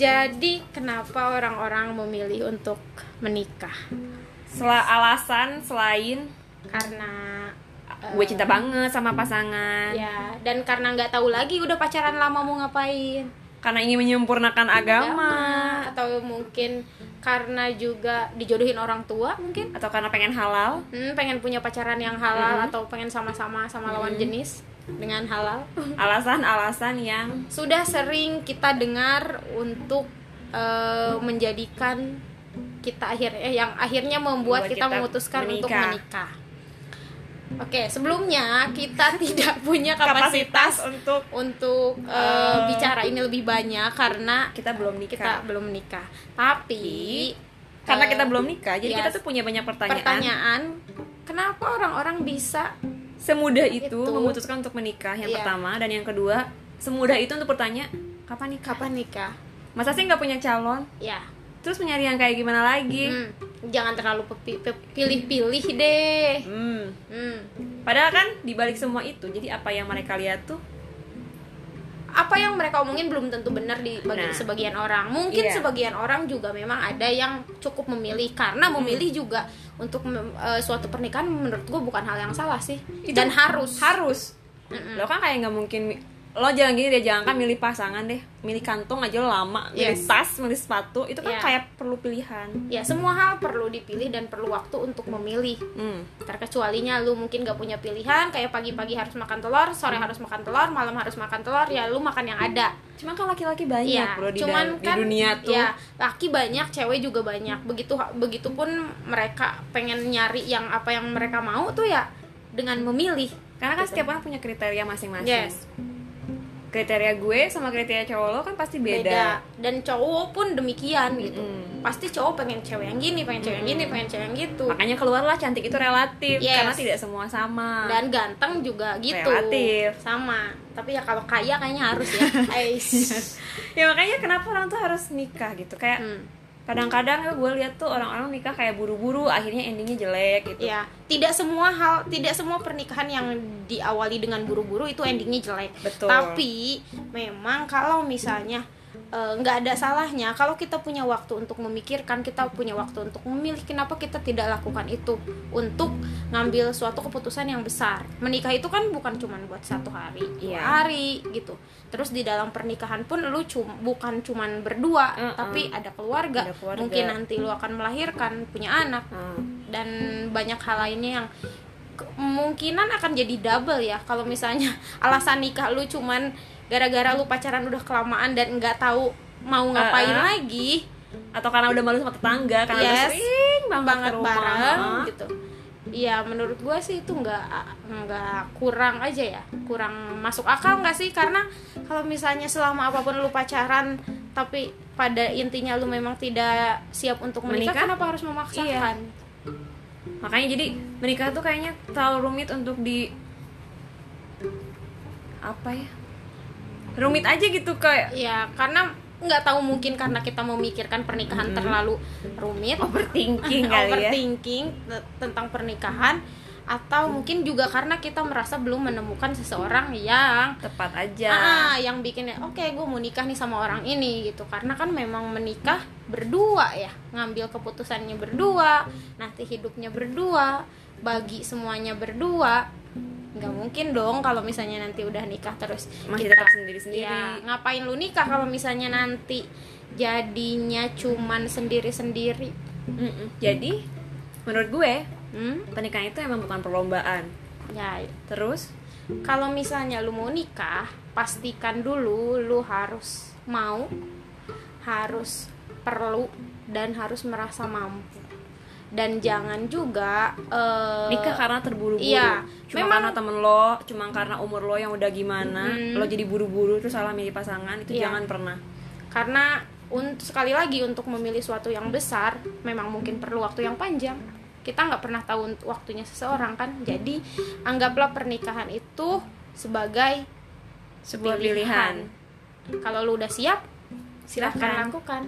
Jadi kenapa orang-orang memilih untuk menikah? Sel alasan selain Karena eh, gue cinta banget sama pasangan, ya dan karena nggak tahu lagi udah pacaran lama mau ngapain karena ingin menyempurnakan agama, atau mungkin karena juga dijodohin orang tua mungkin. Atau karena pengen halal. Hmm, pengen punya pacaran yang halal atau pengen sama-sama sama lawan jenis dengan halal. Alasan-alasan yang sudah sering kita dengar untuk eh, menjadikan kita akhirnya yang akhirnya membuat Membuat kita, kita memutuskan untuk menikah. Oke, sebelumnya kita tidak punya kapasitas, untuk untuk eh, Eh, bicara ini lebih banyak karena kita belum nikah. kita belum menikah. Tapi karena eh, kita belum nikah, jadi yes. kita tuh punya banyak pertanyaan. pertanyaan kenapa orang-orang bisa Semudah itu, Itu. memutuskan untuk menikah yang Iya. pertama dan yang kedua, semudah itu untuk bertanya kapan nikah? kapan nikah? Masa sih nggak punya calon? Ya, Terus mencari yang kayak gimana lagi? hmm, jangan terlalu pilih-pilih deh. Hmm. Hmm. Padahal kan dibalik semua itu, jadi apa yang mereka lihat tuh Apa yang mereka omongin belum tentu benar di bagi Nah. sebagian orang. Mungkin Iya. sebagian orang juga memang ada yang cukup memilih karena memilih juga untuk eh, suatu pernikahan menurut gue bukan hal yang salah sih Itu dan harus. harus. Mm-mm. Lo kan kayak nggak mungkin lo jangan gini deh, jangan kan milih pasangan deh, milih kantong aja lo lama, milih Yes. tas, milih sepatu, itu kan Iya. kayak perlu pilihan. Ya semua hal perlu dipilih dan perlu waktu untuk memilih. Hmm. terkecualinya lu mungkin gak punya pilihan kayak pagi-pagi harus makan telur sore harus makan telur malam harus makan telur ya lu makan yang ada Cuma kan laki-laki banyak Iya, bro di, cuman dal- di kan dunia tuh. ya laki banyak cewek juga banyak begitu begitupun mereka pengen nyari yang apa yang mereka mau tuh ya dengan memilih Karena kan Gitu. setiap orang punya kriteria masing-masing. yes Kriteria gue sama kriteria cowok lo kan pasti beda. beda dan cowok pun demikian gitu Mm-mm. pasti cowok pengen cewek yang gini pengen cewek yang gini pengen cewek yang gitu Makanya keluarlah cantik itu relatif Yes. karena tidak semua sama. dan ganteng juga gitu Relatif. sama tapi ya kalau kaya kayaknya harus ya ya makanya kenapa orang tuh harus nikah gitu kayak Hmm. Kadang-kadang ya gue lihat tuh orang-orang nikah kayak buru-buru akhirnya endingnya jelek gitu. Ya, tidak semua hal, tidak semua pernikahan yang diawali dengan buru-buru itu endingnya jelek. Betul. Tapi memang kalau misalnya nggak ada salahnya kalau kita punya waktu untuk memikirkan, kita punya waktu untuk memilih. Kenapa kita tidak lakukan itu untuk ngambil suatu keputusan yang besar? Menikah itu kan bukan cuma buat satu hari, dua Iya. hari gitu. Terus di dalam pernikahan pun lu cum, bukan cuman berdua, Mm-mm. tapi ada keluarga. Ada keluarga. Mungkin nanti lu akan melahirkan, punya anak Hmm. dan banyak hal lainnya yang kemungkinan akan jadi double ya kalau misalnya alasan nikah lu cuman gara-gara lu pacaran udah kelamaan dan nggak tahu mau ngapain Uh-uh. lagi Atau karena udah malu sama tetangga karena udah Yes. sering banget, banget rumah. bareng gitu Iya menurut gue sih itu nggak nggak kurang aja ya kurang masuk akal nggak sih karena kalau misalnya selama apa pun lu pacaran tapi pada intinya lu memang tidak siap untuk menikah, Menikah? kenapa harus memaksakan Makanya jadi menikah tuh kayaknya terlalu rumit untuk di apa ya? Rumit aja gitu kayak Ya, karena nggak tahu mungkin karena kita memikirkan pernikahan terlalu rumit, overthinking kali ya. overthinking te- tentang pernikahan, atau mungkin juga karena kita merasa belum menemukan seseorang yang Tepat aja. ah yang bikinnya oke gue mau nikah nih sama orang ini gitu karena kan memang menikah berdua ya ngambil keputusannya berdua nanti hidupnya berdua bagi semuanya berdua nggak mungkin dong kalau misalnya nanti udah nikah terus Masih kita- tetap sendiri-sendiri. ya ngapain lu nikah kalau misalnya nanti jadinya cuman sendiri-sendiri Mm-mm. Jadi menurut gue hmm? pernikahan itu emang bukan perlombaan. ya Terus kalau misalnya lu mau nikah pastikan dulu lu harus mau harus perlu dan harus merasa mampu dan jangan juga eh, nikah karena terburu-buru. iya, Cuma memang- karena temen lo, cuma karena umur lo yang udah gimana, Hmm. lo jadi buru-buru terus salah milih pasangan itu Iya. jangan pernah. karena untuk sekali lagi untuk memilih suatu yang besar memang mungkin perlu waktu yang panjang kita nggak pernah tahu waktunya seseorang kan jadi anggaplah pernikahan itu sebagai Sebuah pilihan. kalau lu udah siap Silahkan. lakukan